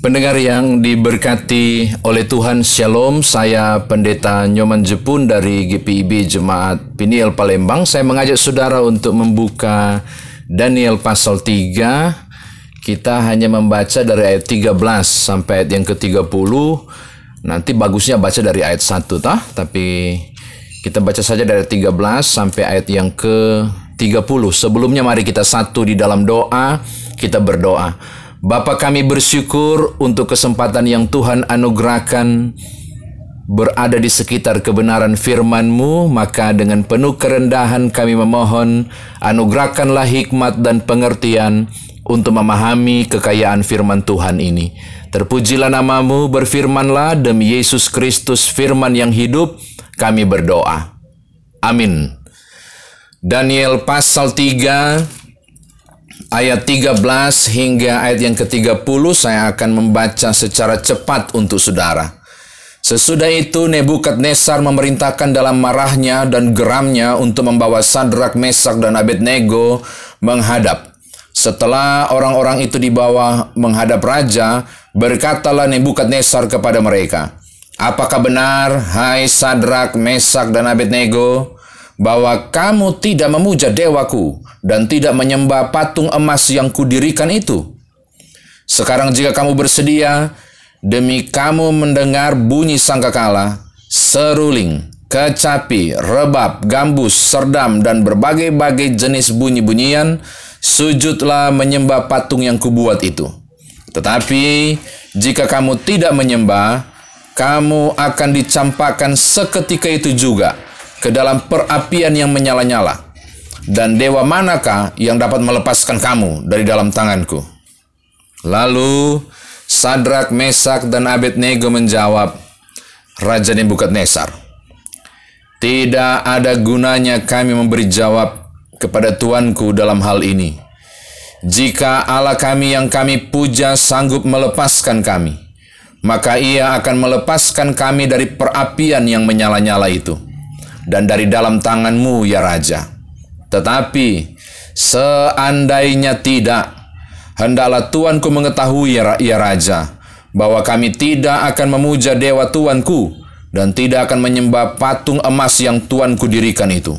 Pendengar yang diberkati oleh Tuhan Shalom, saya Pendeta Nyoman Jepun dari GPIB Jemaat Piniel Palembang. Saya mengajak saudara untuk membuka Daniel pasal 3. Kita hanya membaca dari ayat 13 sampai ayat yang ke-30. Nanti bagusnya baca dari ayat 1 tah, tapi kita baca saja dari 13 sampai ayat yang ke-30. Sebelumnya mari kita satu di dalam doa, kita berdoa. Bapa kami bersyukur untuk kesempatan yang Tuhan anugerahkan berada di sekitar kebenaran firman-Mu, maka dengan penuh kerendahan kami memohon, anugerahkanlah hikmat dan pengertian untuk memahami kekayaan firman Tuhan ini. Terpujilah namamu, berfirmanlah demi Yesus Kristus firman yang hidup, kami berdoa. Amin. Daniel pasal 3 ayat 13 hingga ayat yang ke-30 saya akan membaca secara cepat untuk saudara. Sesudah itu Nebukadnezar memerintahkan dalam marahnya dan geramnya untuk membawa Sadrak, Mesak dan Abednego menghadap. Setelah orang-orang itu dibawa menghadap raja, berkatalah Nebukadnezar kepada mereka, Apakah benar, hai Sadrak, Mesak dan Abednego, bahwa kamu tidak memuja dewaku dan tidak menyembah patung emas yang kudirikan itu. Sekarang jika kamu bersedia, demi kamu mendengar bunyi sangkakala, seruling, kecapi, rebab, gambus, serdam, dan berbagai-bagai jenis bunyi-bunyian, sujudlah menyembah patung yang kubuat itu. Tetapi, jika kamu tidak menyembah, kamu akan dicampakkan seketika itu juga ke dalam perapian yang menyala-nyala. Dan dewa manakah yang dapat melepaskan kamu dari dalam tanganku? Lalu Sadrak, Mesak, dan Abednego menjawab, Raja Nebukadnezar, tidak ada gunanya kami memberi jawab kepada Tuanku dalam hal ini. Jika Allah kami yang kami puja sanggup melepaskan kami, maka ia akan melepaskan kami dari perapian yang menyala-nyala itu dan dari dalam tanganmu ya Raja. Tetapi seandainya tidak, hendaklah Tuanku mengetahui ya, ya Raja, bahwa kami tidak akan memuja dewa Tuanku dan tidak akan menyembah patung emas yang Tuanku dirikan itu.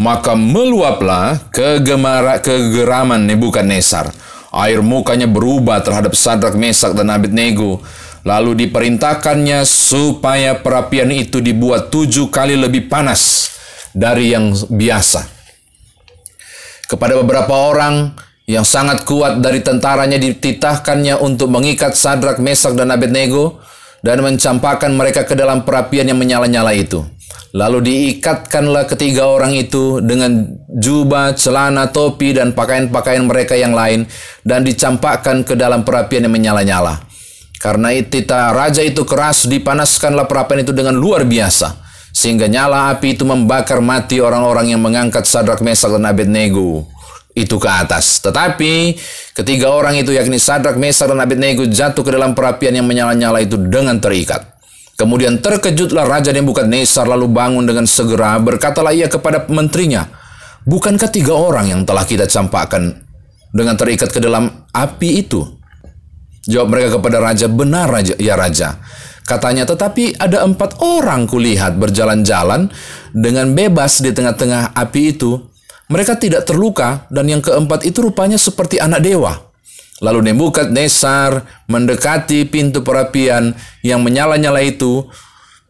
Maka meluaplah kegemara, kegeraman Nebukadnezar. Air mukanya berubah terhadap Sadrak, Mesak, dan Abednego Lalu diperintahkannya supaya perapian itu dibuat tujuh kali lebih panas dari yang biasa. Kepada beberapa orang yang sangat kuat dari tentaranya dititahkannya untuk mengikat Sadrak, Mesak, dan Abednego dan mencampakkan mereka ke dalam perapian yang menyala-nyala itu. Lalu diikatkanlah ketiga orang itu dengan jubah, celana, topi, dan pakaian-pakaian mereka yang lain dan dicampakkan ke dalam perapian yang menyala-nyala. Karena tita raja itu keras, dipanaskanlah perapian itu dengan luar biasa. Sehingga nyala api itu membakar mati orang-orang yang mengangkat Sadrak, Mesak, dan Abednego itu ke atas. Tetapi ketiga orang itu yakni Sadrak, Mesak, dan Abednego jatuh ke dalam perapian yang menyala-nyala itu dengan terikat. Kemudian terkejutlah Raja Nebukadnezar lalu bangun dengan segera berkatalah ia kepada menterinya, Bukankah tiga orang yang telah kita campakkan dengan terikat ke dalam api itu? Jawab mereka kepada raja, benar raja, ya raja. Katanya, tetapi ada empat orang kulihat berjalan-jalan dengan bebas di tengah-tengah api itu. Mereka tidak terluka dan yang keempat itu rupanya seperti anak dewa. Lalu Nebukadnezar mendekati pintu perapian yang menyala-nyala itu.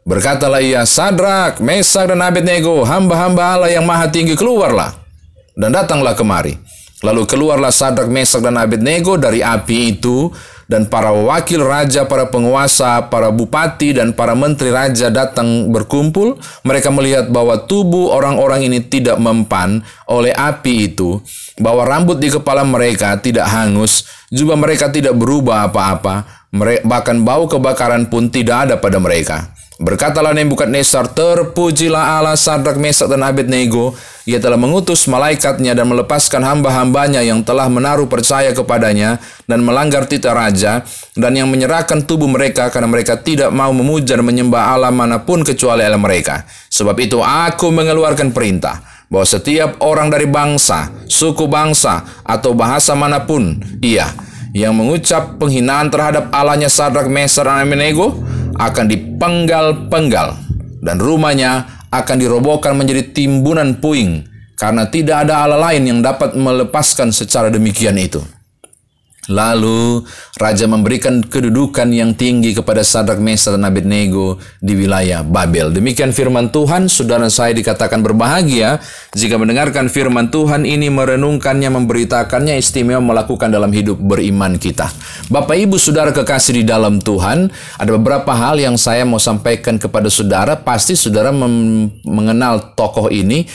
Berkatalah ia, Sadrak, Mesak, dan Abednego, hamba-hamba Allah yang maha tinggi, keluarlah. Dan datanglah kemari. Lalu keluarlah Sadrak, Mesak, dan Abednego dari api itu dan para wakil raja, para penguasa, para bupati, dan para menteri raja datang berkumpul. Mereka melihat bahwa tubuh orang-orang ini tidak mempan oleh api itu, bahwa rambut di kepala mereka tidak hangus, juga mereka tidak berubah apa-apa, bahkan bau kebakaran pun tidak ada pada mereka. Berkatalah Nebukadnezar, terpujilah Allah Sadrak, Mesak, dan Abednego. Ia telah mengutus malaikatnya dan melepaskan hamba-hambanya yang telah menaruh percaya kepadanya dan melanggar titah raja dan yang menyerahkan tubuh mereka karena mereka tidak mau memuja dan menyembah Allah mana pun kecuali Allah mereka. Sebab itu aku mengeluarkan perintah bahwa setiap orang dari bangsa, suku bangsa, atau bahasa mana pun ia yang mengucap penghinaan terhadap Allahnya Sadrak, Mesar, dan Abednego akan dipenggal-penggal dan rumahnya akan dirobohkan menjadi timbunan puing karena tidak ada Allah lain yang dapat melepaskan secara demikian itu. Lalu raja memberikan kedudukan yang tinggi kepada Sadrak, Mesa dan Abednego di wilayah Babel. Demikian firman Tuhan, saudara saya dikatakan berbahagia jika mendengarkan firman Tuhan ini merenungkannya, memberitakannya istimewa melakukan dalam hidup beriman kita. Bapak Ibu Saudara kekasih di dalam Tuhan, ada beberapa hal yang saya mau sampaikan kepada saudara. Pasti saudara mengenal tokoh ini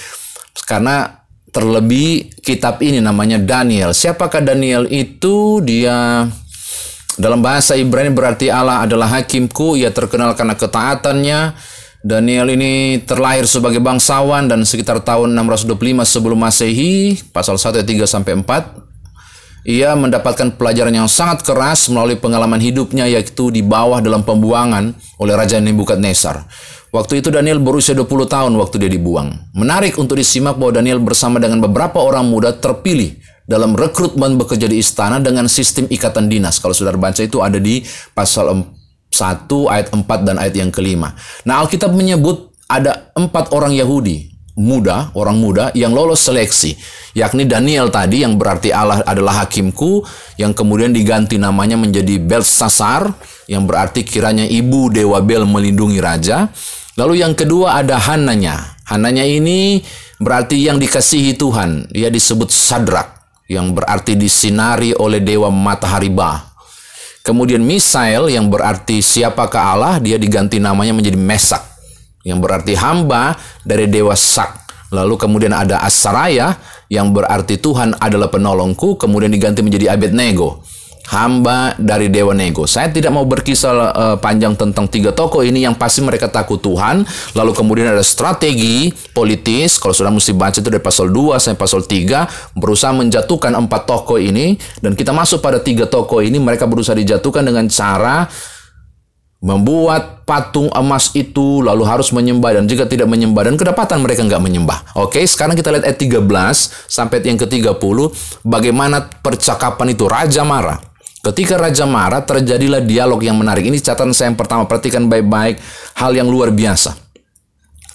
karena Terlebih kitab ini namanya Daniel. Siapakah Daniel itu? Dia dalam bahasa Ibrani berarti Allah adalah hakimku. Ia terkenal karena ketaatannya. Daniel ini terlahir sebagai bangsawan dan sekitar tahun 625 sebelum Masehi, pasal 1 ayat 3 sampai 4. Ia mendapatkan pelajaran yang sangat keras melalui pengalaman hidupnya yaitu di bawah dalam pembuangan oleh Raja Nebukadnezar. Waktu itu Daniel berusia 20 tahun waktu dia dibuang. Menarik untuk disimak bahwa Daniel bersama dengan beberapa orang muda terpilih dalam rekrutmen bekerja di istana dengan sistem ikatan dinas. Kalau saudara baca itu ada di pasal 1 ayat 4 dan ayat yang kelima. Nah Alkitab menyebut ada empat orang Yahudi muda, orang muda yang lolos seleksi, yakni Daniel tadi yang berarti Allah adalah hakimku, yang kemudian diganti namanya menjadi Belsasar, yang berarti kiranya ibu dewa Bel melindungi raja. Lalu yang kedua ada Hananya. Hananya ini berarti yang dikasihi Tuhan. Dia disebut Sadrak yang berarti disinari oleh dewa matahari Ba. Kemudian Misael yang berarti siapakah Allah, dia diganti namanya menjadi Mesak yang berarti hamba dari dewa Sak. Lalu kemudian ada Asaraya yang berarti Tuhan adalah penolongku, kemudian diganti menjadi Abednego hamba dari Dewa Nego. Saya tidak mau berkisah uh, panjang tentang tiga tokoh ini yang pasti mereka takut Tuhan. Lalu kemudian ada strategi politis. Kalau sudah mesti baca itu dari pasal 2 sampai pasal 3 berusaha menjatuhkan empat tokoh ini dan kita masuk pada tiga tokoh ini mereka berusaha dijatuhkan dengan cara membuat patung emas itu lalu harus menyembah dan jika tidak menyembah dan kedapatan mereka nggak menyembah. Oke, sekarang kita lihat ayat 13 sampai yang ke-30 bagaimana percakapan itu raja marah. Ketika Raja marah, terjadilah dialog yang menarik. Ini catatan saya yang pertama, perhatikan baik-baik hal yang luar biasa.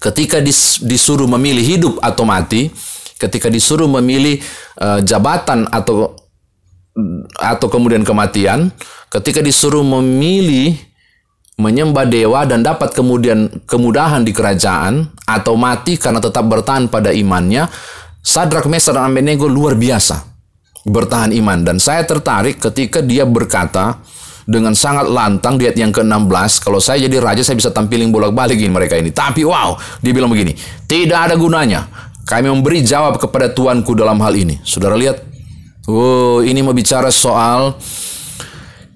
Ketika dis, disuruh memilih hidup atau mati, ketika disuruh memilih uh, jabatan atau atau kemudian kematian, ketika disuruh memilih menyembah dewa dan dapat kemudian kemudahan di kerajaan atau mati karena tetap bertahan pada imannya, Sadrak, Mesar, dan Abednego luar biasa bertahan iman. Dan saya tertarik ketika dia berkata dengan sangat lantang di ayat yang ke-16 kalau saya jadi raja saya bisa tampilin bolak-balikin mereka ini. Tapi wow dia bilang begini tidak ada gunanya kami memberi jawab kepada Tuanku dalam hal ini. Saudara lihat oh ini mau bicara soal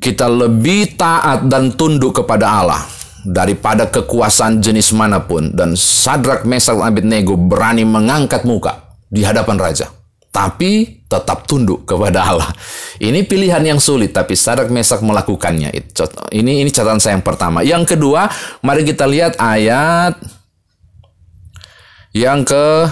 kita lebih taat dan tunduk kepada Allah daripada kekuasaan jenis mana pun. Dan Sadrak Mesak Abednego berani mengangkat muka di hadapan raja tapi tetap tunduk kepada Allah. Ini pilihan yang sulit, tapi Sadak Mesak melakukannya. Ini ini catatan saya yang pertama. Yang kedua, mari kita lihat ayat yang ke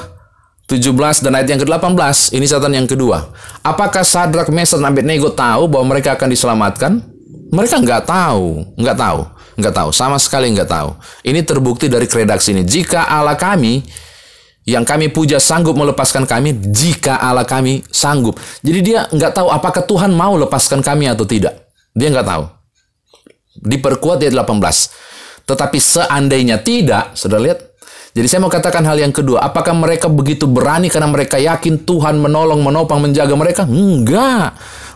17 dan ayat yang ke-18. Ini catatan yang kedua. Apakah Sadrak, Mesak, dan Abednego tahu bahwa mereka akan diselamatkan? Mereka nggak tahu, nggak tahu, nggak tahu, sama sekali nggak tahu. Ini terbukti dari redaksi ini. Jika Allah kami yang kami puja sanggup melepaskan kami jika Allah kami sanggup. Jadi dia nggak tahu apakah Tuhan mau lepaskan kami atau tidak. Dia nggak tahu. Diperkuat di ayat 18. Tetapi seandainya tidak, sudah lihat. Jadi saya mau katakan hal yang kedua. Apakah mereka begitu berani karena mereka yakin Tuhan menolong, menopang, menjaga mereka? Enggak.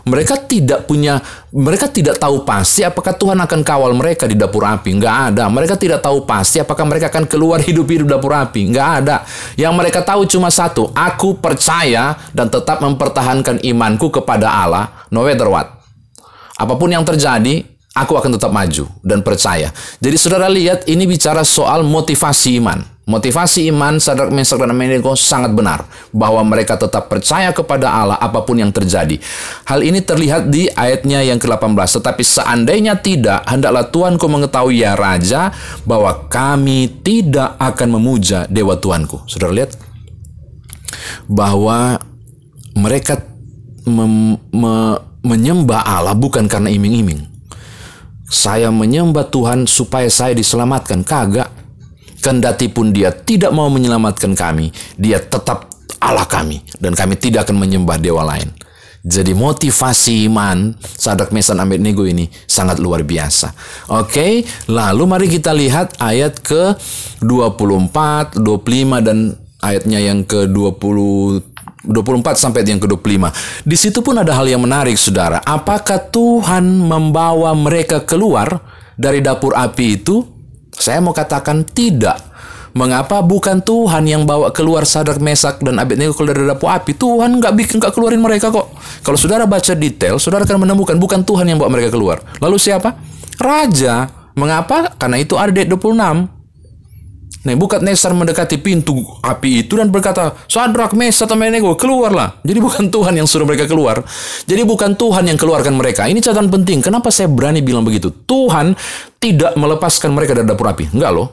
Mereka tidak punya, mereka tidak tahu pasti apakah Tuhan akan kawal mereka di dapur api. Nggak ada. Mereka tidak tahu pasti apakah mereka akan keluar hidup-hidup dapur api. Nggak ada. Yang mereka tahu cuma satu. Aku percaya dan tetap mempertahankan imanku kepada Allah. No matter what. Apa pun yang terjadi, aku akan tetap maju dan percaya. Jadi saudara lihat ini bicara soal motivasi iman. Motivasi iman Sadrak, Mesak, dan Abednego sangat benar bahwa mereka tetap percaya kepada Allah apa pun yang terjadi. Hal ini terlihat di ayatnya yang ke-18. Tetapi seandainya tidak, hendaklah Tuanku mengetahui ya Raja bahwa kami tidak akan memuja Dewa Tuanku. Sudah lihat? Bahwa mereka mem, me, menyembah Allah bukan karena iming-iming. Saya menyembah Tuhan supaya saya diselamatkan. Kagak. Kendati pun dia tidak mau menyelamatkan kami, dia tetap Allah kami. Dan kami tidak akan menyembah dewa lain. Jadi motivasi iman Sadak Mesan Abednego ini sangat luar biasa. Oke, lalu mari kita lihat ayat ke 24, 25 dan ayatnya yang ke 20 24 sampai yang ke-25. Di situ pun ada hal yang menarik, Saudara. Apakah Tuhan membawa mereka keluar dari dapur api itu? Saya mau katakan tidak. Mengapa bukan Tuhan yang bawa keluar Sadrak Mesak dan Abednego keluar dari dapur api? Tuhan nggak bikin nggak keluarin mereka kok. Kalau saudara baca detail, saudara akan menemukan bukan Tuhan yang bawa mereka keluar. Lalu siapa? Raja. Mengapa? Karena itu ada di 26. Bukan Nesar mendekati pintu api itu dan berkata, Sadrak, Mesak, Abednego, keluarlah. Jadi bukan Tuhan yang suruh mereka keluar. Jadi bukan Tuhan yang keluarkan mereka. Ini catatan penting. Kenapa saya berani bilang begitu? Tuhan tidak melepaskan mereka dari dapur api. Enggak loh.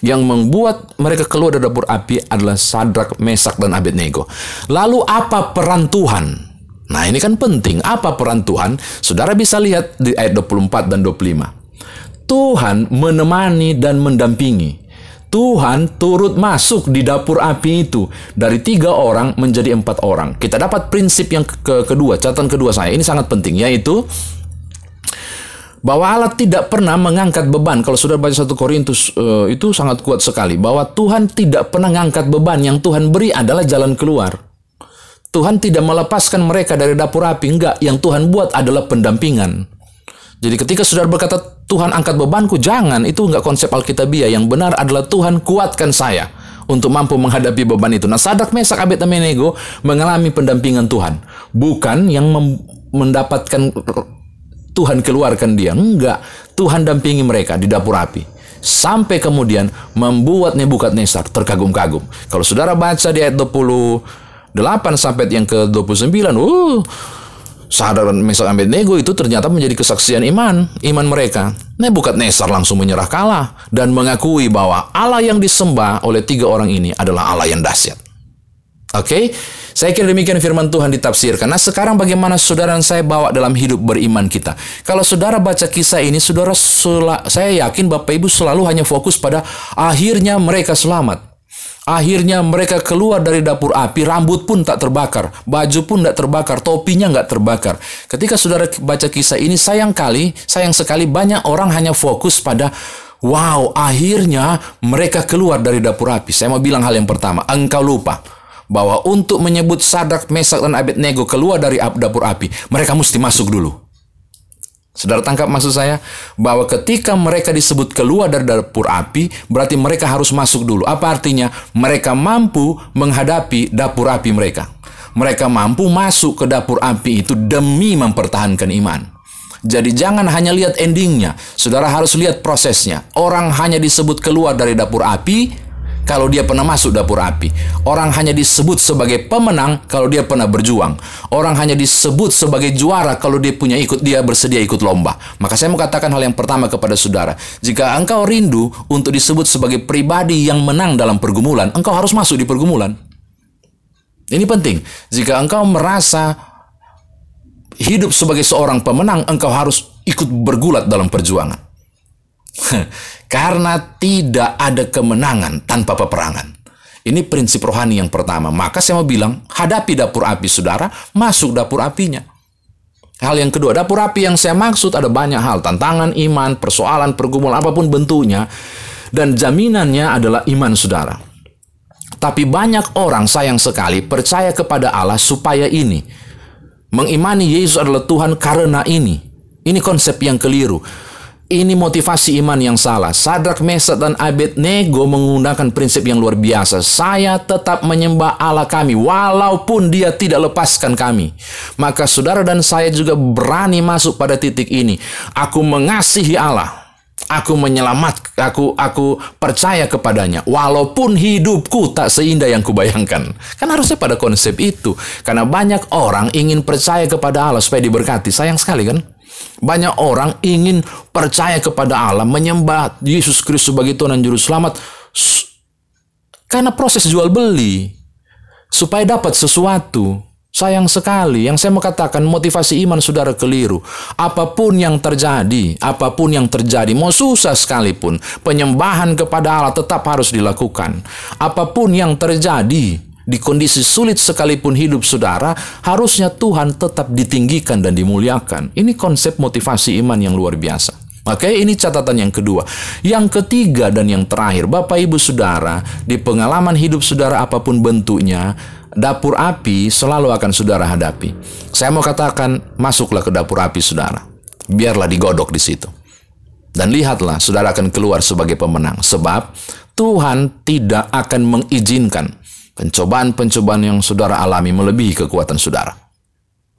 Yang membuat mereka keluar dari dapur api adalah Sadrak, Mesak, dan Abednego. Lalu apa peran Tuhan? Nah ini kan penting. Apa peran Tuhan? Saudara bisa lihat di ayat 24 dan 25. Tuhan menemani dan mendampingi. Tuhan turut masuk di dapur api itu dari tiga orang menjadi empat orang. Kita dapat prinsip yang ke kedua, catatan kedua saya ini sangat penting yaitu bahwa Allah tidak pernah mengangkat beban. Kalau sudah baca satu Korintus uh, itu sangat kuat sekali bahwa Tuhan tidak pernah mengangkat beban yang Tuhan beri adalah jalan keluar. Tuhan tidak melepaskan mereka dari dapur api, enggak. Yang Tuhan buat adalah pendampingan. Jadi ketika saudara berkata Tuhan angkat bebanku, jangan. Itu enggak konsep Alkitabiah. Yang benar adalah Tuhan kuatkan saya untuk mampu menghadapi beban itu. Nah, Sadak Mesak Abednego mengalami pendampingan Tuhan, bukan yang mendapatkan Tuhan keluarkan dia. Enggak. Tuhan dampingi mereka di dapur api. Sampai kemudian membuat Nebukadnezar terkagum-kagum. Kalau saudara baca di ayat 28 sampai yang ke-29, uh, Sadar dan Mesak Abednego itu ternyata menjadi kesaksian iman, iman mereka. Nebukadnezar langsung menyerah kalah dan mengakui bahwa Allah yang disembah oleh tiga orang ini adalah Allah yang dahsyat. Oke, okay? Saya kira demikian firman Tuhan ditafsirkan. Nah sekarang bagaimana saudara dan saya bawa dalam hidup beriman kita. Kalau saudara baca kisah ini, saudara saya yakin Bapak Ibu selalu hanya fokus pada akhirnya mereka selamat. Akhirnya mereka keluar dari dapur api, rambut pun tak terbakar, baju pun tak terbakar, topinya nggak terbakar. Ketika saudara baca kisah ini, sayang kali, sayang sekali banyak orang hanya fokus pada Wow, akhirnya mereka keluar dari dapur api. Saya mau bilang hal yang pertama, engkau lupa bahwa untuk menyebut Sadak, Mesak, dan Abednego keluar dari dapur api, mereka mesti masuk dulu. Saudara tangkap maksud saya? Bahwa ketika mereka disebut keluar dari dapur api, berarti mereka harus masuk dulu. Apa artinya? Mereka mampu menghadapi dapur api mereka. Mereka mampu masuk ke dapur api itu demi mempertahankan iman. Jadi jangan hanya lihat endingnya, saudara harus lihat prosesnya. Orang hanya disebut keluar dari dapur api, kalau dia pernah masuk dapur api. Orang hanya disebut sebagai pemenang kalau dia pernah berjuang. Orang hanya disebut sebagai juara kalau dia punya ikut dia bersedia ikut lomba. Maka saya mau katakan hal yang pertama kepada saudara. Jika engkau rindu untuk disebut sebagai pribadi yang menang dalam pergumulan, engkau harus masuk di pergumulan. Ini penting. Jika engkau merasa hidup sebagai seorang pemenang, engkau harus ikut bergulat dalam perjuangan. Karena tidak ada kemenangan tanpa peperangan. Ini prinsip rohani yang pertama. Maka saya mau bilang, hadapi dapur api saudara, masuk dapur apinya. Hal yang kedua, dapur api yang saya maksud ada banyak hal. Tantangan iman, persoalan, pergumulan, apa pun bentuknya. Dan jaminannya adalah iman saudara. Tapi banyak orang sayang sekali percaya kepada Allah supaya ini. Mengimani Yesus adalah Tuhan karena ini. Ini konsep yang keliru. Ini motivasi iman yang salah. Sadrak, Mesak, dan Abednego menggunakan prinsip yang luar biasa. Saya tetap menyembah Allah kami, walaupun dia tidak lepaskan kami. Maka saudara dan saya juga berani masuk pada titik ini. Aku mengasihi Allah. Aku menyelamat, aku aku percaya kepadanya. Walaupun hidupku tak seindah yang kubayangkan. Kan harusnya pada konsep itu. Karena banyak orang ingin percaya kepada Allah supaya diberkati. Sayang sekali kan? Banyak orang ingin percaya kepada Allah, menyembah Yesus Kristus sebagai Tuhan dan Juru Selamat karena proses jual beli supaya dapat sesuatu. Sayang sekali, yang saya mau katakan motivasi iman saudara keliru. Apa pun yang terjadi, apa pun yang terjadi, mau susah sekalipun, penyembahan kepada Allah tetap harus dilakukan. Apa pun yang terjadi, di kondisi sulit sekalipun hidup saudara, harusnya Tuhan tetap ditinggikan dan dimuliakan. Ini konsep motivasi iman yang luar biasa. Oke, ini catatan yang kedua. Yang ketiga dan yang terakhir, Bapak Ibu Saudara, di pengalaman hidup saudara apa pun bentuknya, dapur api selalu akan saudara hadapi. Saya mau katakan, masuklah ke dapur api saudara. Biarlah digodok di situ. Dan lihatlah, saudara akan keluar sebagai pemenang. Sebab Tuhan tidak akan mengizinkan pencobaan-pencobaan yang saudara alami melebihi kekuatan saudara.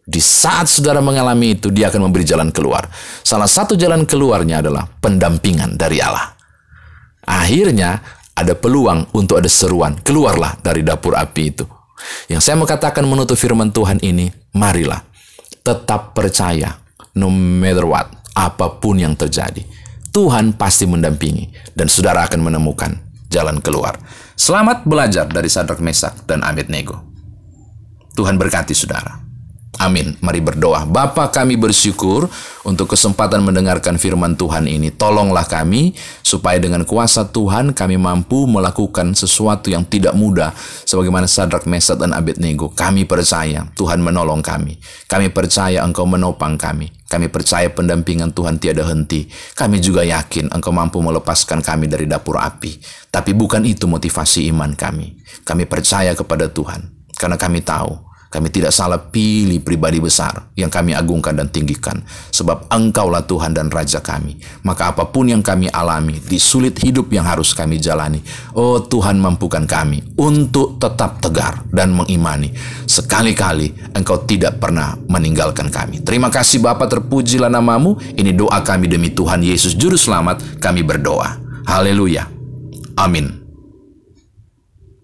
Di saat saudara mengalami itu, dia akan memberi jalan keluar. Salah satu jalan keluarnya adalah pendampingan dari Allah. Akhirnya, ada peluang untuk ada seruan. Keluarlah dari dapur api itu. Yang saya mau katakan menutup firman Tuhan ini, marilah tetap percaya no matter what, apa pun yang terjadi. Tuhan pasti mendampingi dan saudara akan menemukan jalan keluar. Selamat belajar dari Sadrak Mesak dan Abednego. Tuhan berkati saudara. Amin. Mari berdoa. Bapa kami bersyukur untuk kesempatan mendengarkan firman Tuhan ini. Tolonglah kami supaya dengan kuasa Tuhan kami mampu melakukan sesuatu yang tidak mudah. Sebagaimana Sadrak, Mesat, dan Abednego. Kami percaya Tuhan menolong kami. Kami percaya Engkau menopang kami. Kami percaya pendampingan Tuhan tiada henti. Kami juga yakin Engkau mampu melepaskan kami dari dapur api. Tapi bukan itu motivasi iman kami. Kami percaya kepada Tuhan. Karena kami tahu kami tidak salah pilih pribadi besar yang kami agungkan dan tinggikan. Sebab engkaulah Tuhan dan Raja kami. Maka apa pun yang kami alami di sulit hidup yang harus kami jalani. Oh Tuhan mampukan kami untuk tetap tegar dan mengimani. Sekali-kali engkau tidak pernah meninggalkan kami. Terima kasih Bapa terpujilah namamu. Ini doa kami demi Tuhan Yesus Juru Selamat kami berdoa. Haleluya. Amin.